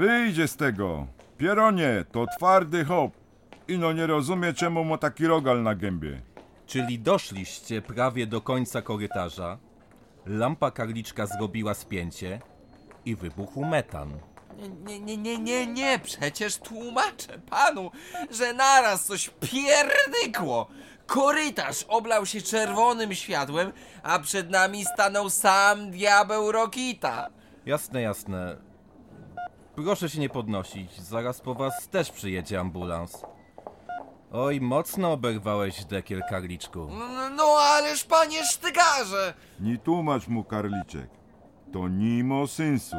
Wyjdzie z tego. Pieronie, to twardy hop. Ino nie rozumie, czemu ma taki rogal na gębie. Czyli doszliście prawie do końca korytarza, lampa karliczka zrobiła spięcie i wybuchł metan. Nie, nie, nie, nie, nie, nie, przecież tłumaczę panu, że naraz coś pierdykło. Korytarz oblał się czerwonym światłem, a przed nami stanął sam diabeł Rokita. Jasne, jasne. Proszę się nie podnosić, zaraz po was też przyjedzie ambulans. Oj, mocno oberwałeś dekiel karliczku. No, no ależ panie sztygarze! Nie tłumacz mu, Karliczek. To nie ma sensu.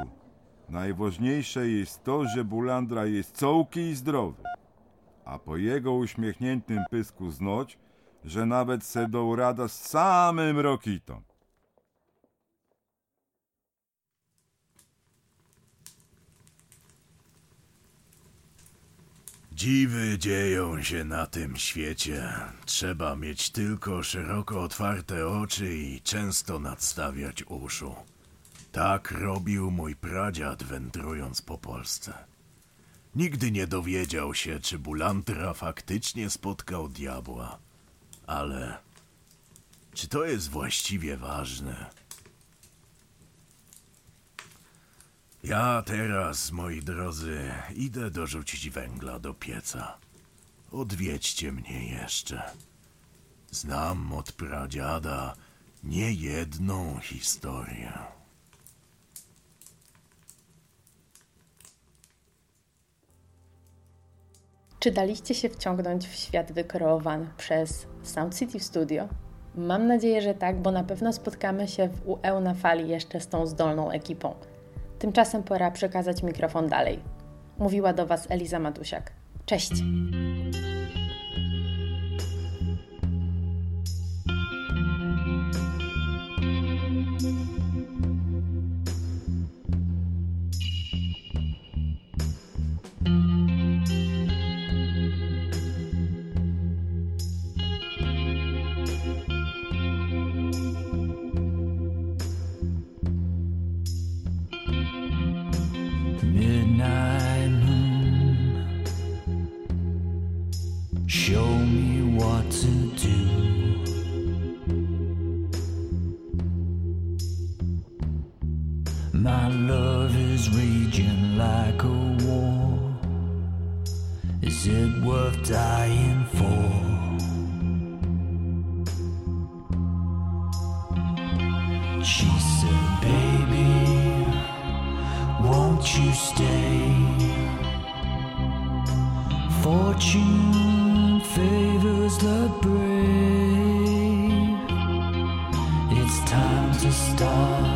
Najważniejsze jest to, że Bulandra jest całki i zdrowy. A po jego uśmiechniętym pysku znoć, że nawet se dał rada z samym Rokitom. Dziwy dzieją się na tym świecie. Trzeba mieć tylko szeroko otwarte oczy i często nadstawiać uszu. Tak robił mój pradziad wędrując po Polsce. Nigdy nie dowiedział się, czy Bulantra faktycznie spotkał diabła. Ale czy to jest właściwie ważne? Ja teraz, moi drodzy, idę dorzucić węgla do pieca. Odwiedźcie mnie jeszcze. Znam od pradziada niejedną historię. Czy daliście się wciągnąć w świat wykreowany przez Sound City Studio? Mam nadzieję, że tak, bo na pewno spotkamy się w UE na fali jeszcze z tą zdolną ekipą. Tymczasem pora przekazać mikrofon dalej. Mówiła do Was Eliza Matusiak. Cześć! Won't you stay? Fortune favors the brave. It's time to stop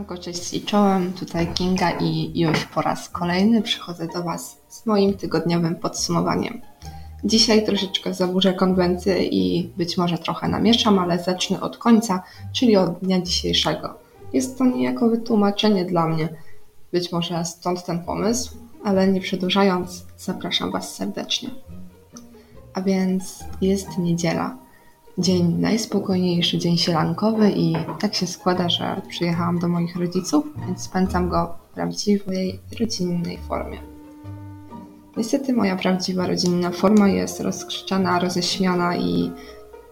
Siemanko, cześć i czołem, tutaj Kinga i już po raz kolejny przychodzę do Was z moim tygodniowym podsumowaniem. Dzisiaj troszeczkę zaburzę konwencję i być może trochę namieszam, ale zacznę od końca, czyli od dnia dzisiejszego. Jest to niejako wytłumaczenie dla mnie, być może stąd ten pomysł. ale nie przedłużając, zapraszam Was serdecznie. A więc jest niedziela. Dzień najspokojniejszy, dzień sielankowy i tak się składa, że przyjechałam do moich rodziców, więc spędzam go w prawdziwej, rodzinnej formie. Niestety moja prawdziwa rodzinna forma jest rozkrzyczana, roześmiana i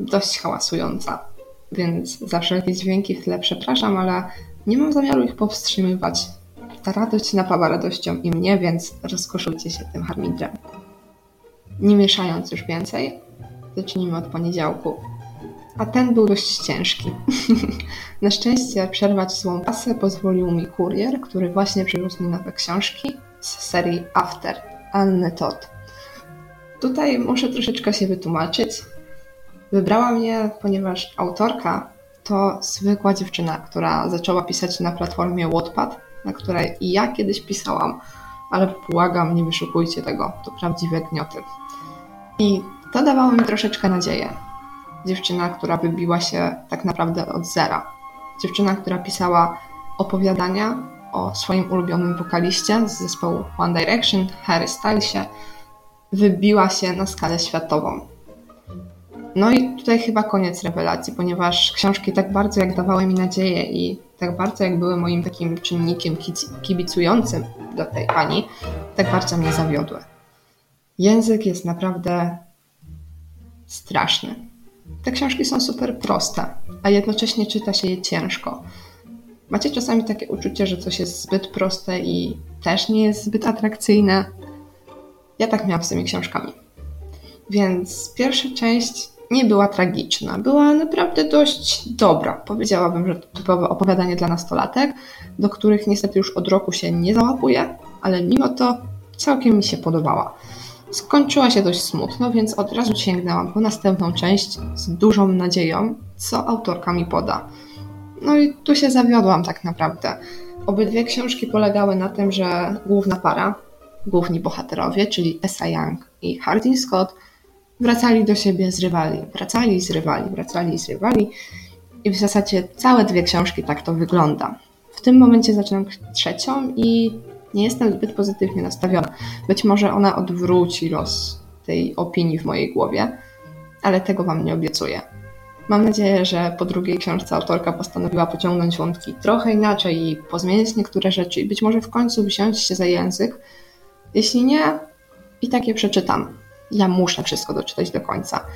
dość hałasująca, więc za wszelkie dźwięki w tle przepraszam, ale nie mam zamiaru ich powstrzymywać. Ta radość napawa radością i mnie, więc rozkoszujcie się tym harmidrem. Nie mieszając już więcej, zacznijmy od poniedziałku. A ten był dość ciężki. Na szczęście przerwać złą pasę pozwolił mi kurier, który właśnie przywiózł mi nowe książki z serii After Anny Todd. Tutaj muszę troszeczkę się wytłumaczyć. Wybrałam je, ponieważ autorka to zwykła dziewczyna, która zaczęła pisać na platformie Wattpad, na której i ja kiedyś pisałam, ale błagam, nie wyszukujcie tego, to prawdziwe gnioty. I to dawało mi troszeczkę nadzieję. Dziewczyna, która wybiła się tak naprawdę od zera. Dziewczyna, która pisała opowiadania o swoim ulubionym wokaliście z zespołu One Direction, Harry Stylesie, wybiła się na skalę światową. No i tutaj chyba koniec rewelacji, ponieważ książki tak bardzo jak dawały mi nadzieję i tak bardzo jak były moim takim czynnikiem kibicującym do tej pani, tak bardzo mnie zawiodły. Język jest naprawdę straszny. Te książki są super proste, a jednocześnie czyta się je ciężko. Macie czasami takie uczucie, że coś jest zbyt proste i też nie jest zbyt atrakcyjne? Ja tak miałam z tymi książkami. Więc pierwsza część nie była tragiczna, była naprawdę dość dobra. Powiedziałabym, że to typowe opowiadanie dla nastolatek, do których niestety już od roku się nie załapuję, ale mimo to całkiem mi się podobała. Skończyła się dość smutno, więc od razu sięgnęłam po następną część z dużą nadzieją, co autorka mi poda. No i tu się zawiodłam tak naprawdę. Obydwie książki polegały na tym, że główna para, główni bohaterowie, czyli Essa Young i Hardin Scott, wracali do siebie, zrywali, wracali i zrywali, wracali i zrywali. I w zasadzie całe dwie książki tak to wygląda. W tym momencie zaczynam trzecią i nie jestem zbyt pozytywnie nastawiona. Być może ona odwróci los tej opinii w mojej głowie, ale tego Wam nie obiecuję. Mam nadzieję, że po drugiej książce autorka postanowiła pociągnąć wątki trochę inaczej i pozmieniać niektóre rzeczy i być może w końcu wziąć się za język. Jeśli nie, i tak je przeczytam. Ja muszę wszystko doczytać do końca.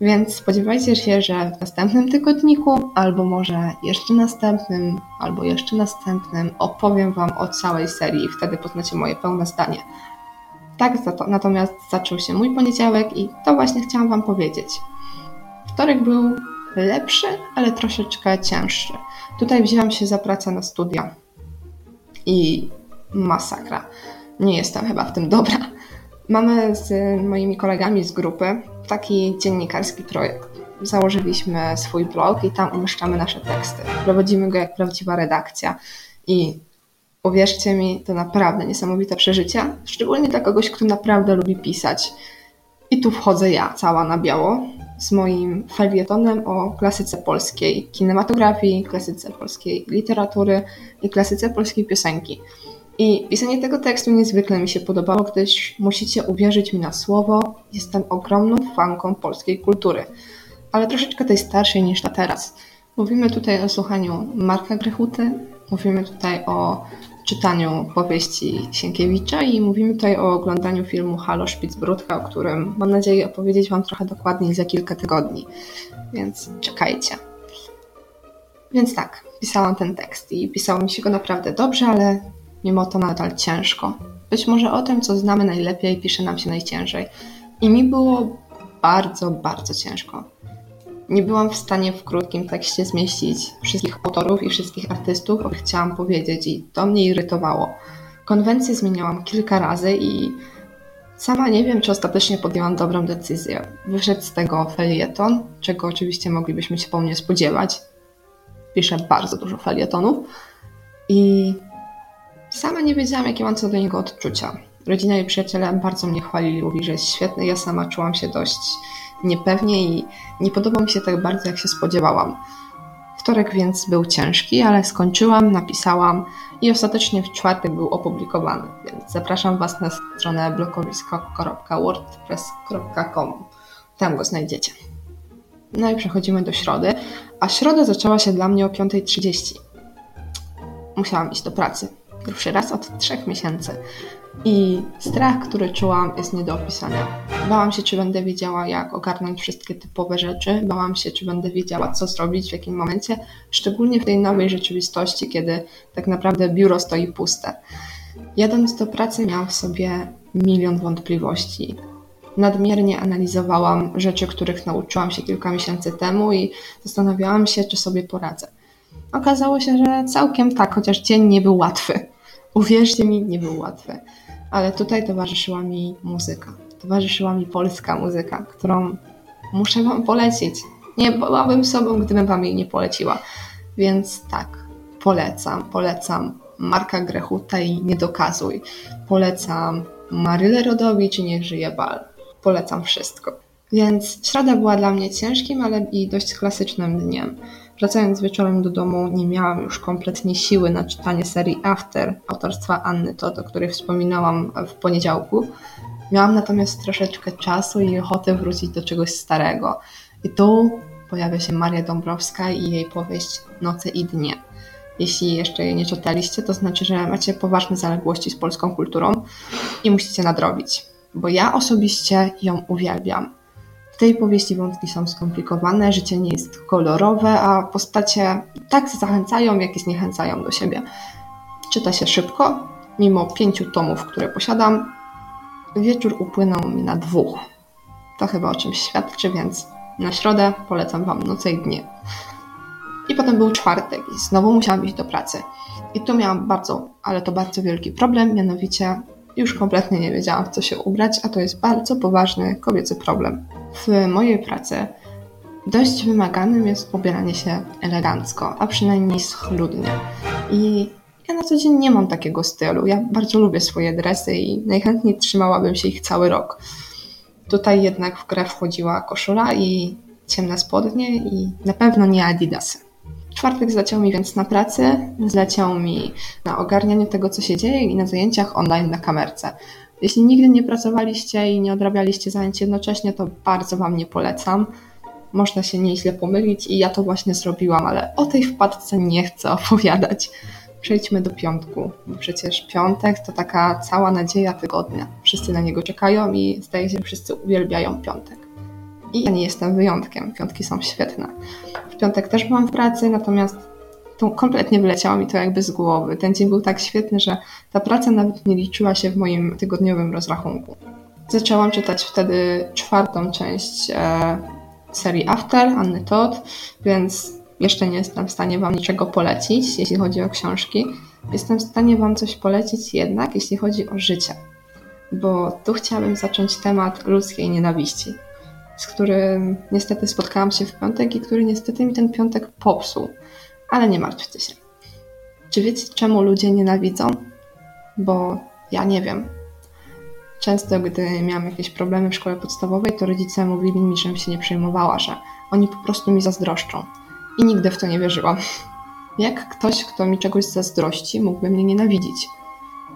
Więc spodziewajcie się, że w następnym tygodniku, albo może jeszcze następnym, albo jeszcze następnym opowiem Wam o całej serii i wtedy poznacie moje pełne zdanie. Tak za to, natomiast zaczął się mój poniedziałek i to właśnie chciałam Wam powiedzieć. Wtorek był lepszy, ale troszeczkę cięższy. Tutaj wzięłam się za pracę na studia i masakra. Nie jestem chyba w tym dobra. Mamy z moimi kolegami z grupy taki dziennikarski projekt. Założyliśmy swój blog i tam umieszczamy nasze teksty. Prowadzimy go jak prawdziwa redakcja i uwierzcie mi, to naprawdę niesamowite przeżycie, szczególnie dla kogoś, kto naprawdę lubi pisać. I tu wchodzę ja, cała na biało, z moim felietonem o klasyce polskiej kinematografii, klasyce polskiej literatury i klasyce polskiej piosenki. I pisanie tego tekstu niezwykle mi się podobało, gdyż musicie uwierzyć mi na słowo, jestem ogromną fanką polskiej kultury, ale troszeczkę tej starszej niż ta teraz. Mówimy tutaj o słuchaniu Marka Grechuty, mówimy tutaj o czytaniu powieści Sienkiewicza i mówimy tutaj o oglądaniu filmu Halo Spitsbrudka, o którym mam nadzieję opowiedzieć Wam trochę dokładniej za kilka tygodni. Więc czekajcie. Więc tak, pisałam ten tekst i pisało mi się go naprawdę dobrze, ale mimo to nadal ciężko. Być może o tym, co znamy najlepiej, pisze nam się najciężej. I mi było bardzo, bardzo ciężko. Nie byłam w stanie w krótkim tekście zmieścić wszystkich autorów i wszystkich artystów, o których chciałam powiedzieć, i to mnie irytowało. Konwencję zmieniałam kilka razy i sama nie wiem, czy ostatecznie podjęłam dobrą decyzję. Wyszedł z tego felieton, czego oczywiście moglibyśmy się po mnie spodziewać. Piszę bardzo dużo felietonów i Sama nie wiedziałam, jakie mam co do niego odczucia. Rodzina i przyjaciele bardzo mnie chwalili, mówili, że jest świetny. Ja sama czułam się dość niepewnie i nie podobał mi się tak bardzo, jak się spodziewałam. Wtorek więc był ciężki, ale skończyłam, napisałam i ostatecznie w czwartek był opublikowany, więc zapraszam Was na stronę blokowisko.wordpress.com. Tam go znajdziecie. No i przechodzimy do środy, a środa zaczęła się dla mnie o 5.30. Musiałam iść do pracy. Pierwszy raz od trzech miesięcy. I strach, który czułam, jest nie do opisania. Bałam się, czy będę wiedziała, jak ogarnąć wszystkie typowe rzeczy. Bałam się, czy będę wiedziała, co zrobić, w jakim momencie, szczególnie w tej nowej rzeczywistości, kiedy tak naprawdę biuro stoi puste. Jadąc do pracy, miałam w sobie milion wątpliwości. Nadmiernie analizowałam rzeczy, których nauczyłam się kilka miesięcy temu i zastanawiałam się, czy sobie poradzę. Okazało się, że całkiem tak, chociaż dzień nie był łatwy. Uwierzcie mi, nie był łatwy. Ale tutaj towarzyszyła mi muzyka. Towarzyszyła mi polska muzyka, którą muszę Wam polecić. Nie byłabym sobą, gdybym Wam jej nie poleciła. Więc tak, polecam, polecam Marka Grechuta i Nie dokazuj. Polecam Marylę Rodowicz i Niech żyje bal. Polecam wszystko. Więc środa była dla mnie ciężkim, ale i dość klasycznym dniem. Wracając wieczorem do domu, nie miałam już kompletnie siły na czytanie serii After autorstwa Anny Todd, o której wspominałam w poniedziałku. Miałam natomiast troszeczkę czasu i ochotę wrócić do czegoś starego. I tu pojawia się Maria Dąbrowska i jej powieść Noce i dnie. Jeśli jeszcze jej nie czytaliście, to znaczy, że macie poważne zaległości z polską kulturą i musicie nadrobić, bo ja osobiście ją uwielbiam. W tej powieści wątki są skomplikowane, życie nie jest kolorowe, a postacie tak zachęcają, jak i zniechęcają do siebie. Czyta się szybko, mimo pięciu tomów, które posiadam. Wieczór upłynął mi na dwóch. To chyba o czymś świadczy, więc na środę polecam Wam noce i dnie. I potem był czwartek i znowu musiałam iść do pracy. I tu miałam bardzo, ale to bardzo wielki problem, mianowicie już kompletnie nie wiedziałam, w co się ubrać, a to jest bardzo poważny kobiecy problem. W mojej pracy dość wymaganym jest ubieranie się elegancko, a przynajmniej schludnie. I ja na co dzień nie mam takiego stylu. Ja bardzo lubię swoje dresy i najchętniej trzymałabym się ich cały rok. Tutaj jednak w grę wchodziła koszula i ciemne spodnie i na pewno nie adidasy. Czwartek zleciał mi więc na pracy, zleciał mi na ogarnianie tego, co się dzieje i na zajęciach online na kamerce. Jeśli nigdy nie pracowaliście i nie odrabialiście zajęć jednocześnie, to bardzo Wam nie polecam. Można się nieźle pomylić i ja to właśnie zrobiłam, ale o tej wpadce nie chcę opowiadać. Przejdźmy do piątku, bo przecież piątek to taka cała nadzieja tygodnia. Wszyscy na niego czekają i zdaje się, że wszyscy uwielbiają piątek. I ja nie jestem wyjątkiem, piątki są świetne. W piątek też byłam w pracy, natomiast to kompletnie wyleciało mi to jakby z głowy. Ten dzień był tak świetny, że ta praca nawet nie liczyła się w moim tygodniowym rozrachunku. Zaczęłam czytać wtedy czwartą część e, serii After Anny Todd, więc jeszcze nie jestem w stanie Wam niczego polecić, jeśli chodzi o książki. Jestem w stanie Wam coś polecić jednak, jeśli chodzi o życie. Bo tu chciałabym zacząć temat ludzkiej nienawiści, z którym niestety spotkałam się w piątek i który niestety mi ten piątek popsuł. Ale nie martwcie się. Czy wiecie, czemu ludzie nienawidzą? Bo ja nie wiem. Często, gdy miałam jakieś problemy w szkole podstawowej, to rodzice mówili mi, żebym się nie przejmowała, że oni po prostu mi zazdroszczą. I nigdy w to nie wierzyłam. Jak ktoś, kto mi czegoś zazdrości, mógłby mnie nienawidzić?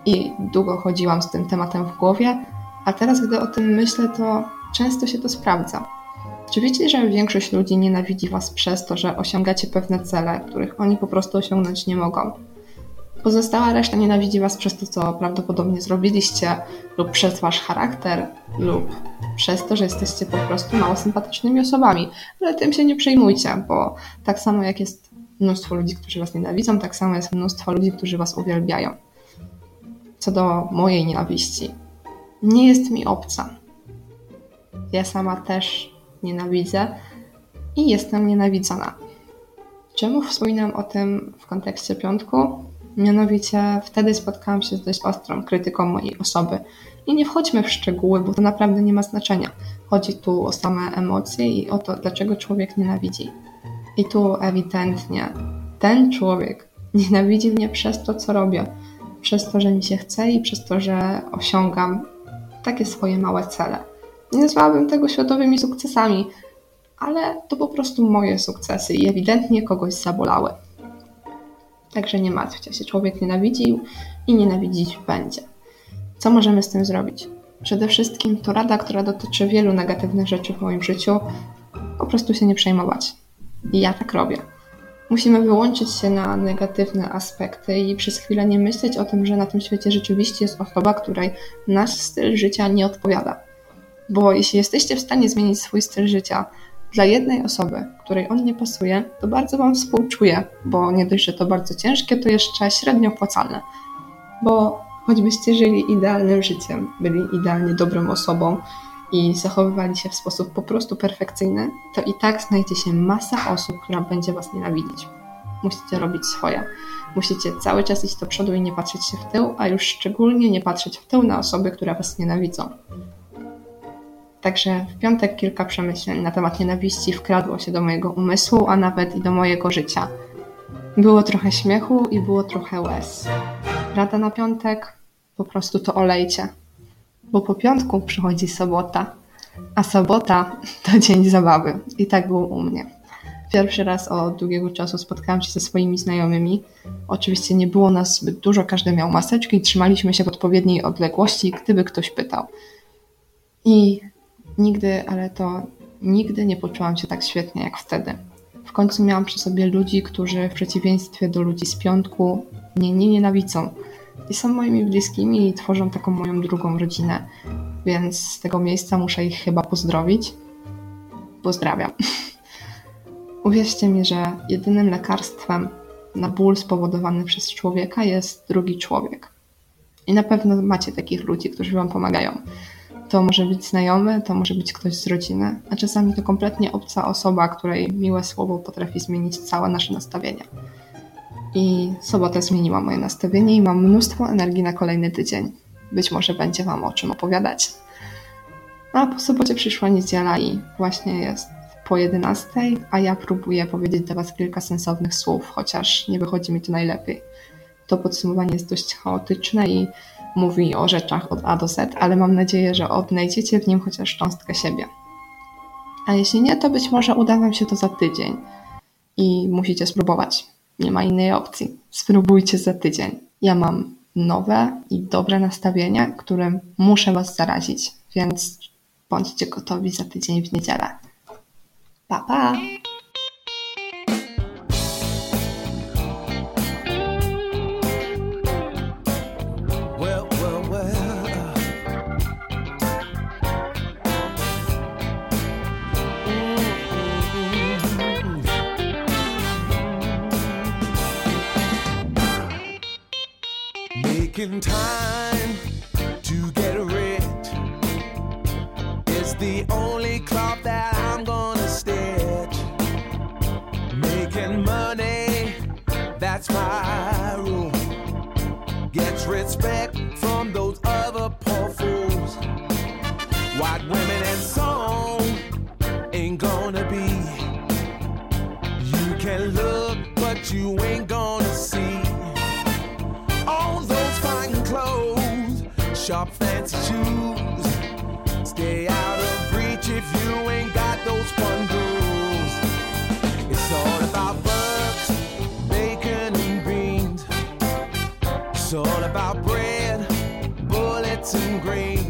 I długo chodziłam z tym tematem w głowie, a teraz, gdy o tym myślę, to często się to sprawdza. Czy wiecie, że większość ludzi nienawidzi was przez to, że osiągacie pewne cele, których oni po prostu osiągnąć nie mogą? Pozostała reszta nienawidzi was przez to, co prawdopodobnie zrobiliście, lub przez wasz charakter, lub przez to, że jesteście po prostu mało sympatycznymi osobami. Ale tym się nie przejmujcie, bo tak samo jak jest mnóstwo ludzi, którzy was nienawidzą, tak samo jest mnóstwo ludzi, którzy was uwielbiają. Co do mojej nienawiści, nie jest mi obca. Ja sama też nienawidzę i jestem nienawidzona. Czemu wspominam o tym w kontekście piątku? Mianowicie wtedy spotkałam się z dość ostrą krytyką mojej osoby. I nie wchodźmy w szczegóły, bo to naprawdę nie ma znaczenia. Chodzi tu o same emocje i o to, dlaczego człowiek nienawidzi. I tu ewidentnie ten człowiek nienawidzi mnie przez to, co robię. Przez to, że mi się chce i przez to, że osiągam takie swoje małe cele. Nie nazwałabym tego światowymi sukcesami, ale to po prostu moje sukcesy i ewidentnie kogoś zabolały. Także nie martwcie się, człowiek nienawidził i nienawidzić będzie. Co możemy z tym zrobić? Przede wszystkim to rada, która dotyczy wielu negatywnych rzeczy w moim życiu, po prostu się nie przejmować. I ja tak robię. Musimy wyłączyć się na negatywne aspekty i przez chwilę nie myśleć o tym, że na tym świecie rzeczywiście jest osoba, której nasz styl życia nie odpowiada. Bo jeśli jesteście w stanie zmienić swój styl życia dla jednej osoby, której on nie pasuje, to bardzo Wam współczuję, bo nie dość, że to bardzo ciężkie, to jeszcze średnio opłacalne. Bo choćbyście żyli idealnym życiem, byli idealnie dobrą osobą i zachowywali się w sposób po prostu perfekcyjny, to i tak znajdzie się masa osób, która będzie Was nienawidzić. Musicie robić swoje. Musicie cały czas iść do przodu i nie patrzeć się w tył, a już szczególnie nie patrzeć w tył na osoby, które Was nienawidzą. Także w piątek kilka przemyśleń na temat nienawiści wkradło się do mojego umysłu, a nawet i do mojego życia. Było trochę śmiechu i było trochę łez. Rada na piątek? Po prostu to olejcie. Bo po piątku przychodzi sobota, a sobota to dzień zabawy. I tak było u mnie. Pierwszy raz od długiego czasu spotkałam się ze swoimi znajomymi. Oczywiście nie było nas zbyt dużo, każdy miał maseczki trzymaliśmy się w odpowiedniej odległości, gdyby ktoś pytał. I nigdy, ale to nigdy nie poczułam się tak świetnie jak wtedy. W końcu miałam przy sobie ludzi, którzy w przeciwieństwie do ludzi z piątku mnie nie nienawidzą. I są moimi bliskimi i tworzą taką moją drugą rodzinę. Więc z tego miejsca muszę ich chyba pozdrowić. Pozdrawiam. Uwierzcie mi, że jedynym lekarstwem na ból spowodowany przez człowieka jest drugi człowiek. I na pewno macie takich ludzi, którzy Wam pomagają. To może być znajomy, to może być ktoś z rodziny, a czasami to kompletnie obca osoba, której miłe słowo potrafi zmienić całe nasze nastawienie. I sobota zmieniła moje nastawienie i mam mnóstwo energii na kolejny tydzień. Być może będzie Wam o czym opowiadać. A po sobocie przyszła niedziela i właśnie jest po 11, a ja próbuję powiedzieć do Was kilka sensownych słów, chociaż nie wychodzi mi to najlepiej. To podsumowanie jest dość chaotyczne i mówi o rzeczach od A do Z, ale mam nadzieję, że odnajdziecie w nim chociaż cząstkę siebie. A jeśli nie, to być może uda Wam się to za tydzień i musicie spróbować. Nie ma innej opcji. Spróbujcie za tydzień. Ja mam nowe i dobre nastawienie, którym muszę Was zarazić, więc bądźcie gotowi za tydzień w niedzielę. Pa, pa! in time. Sharp fancy shoes. Stay out of reach if you ain't got those bundles. It's all about bucks, bacon, and beans. It's all about bread, bullets, and greens.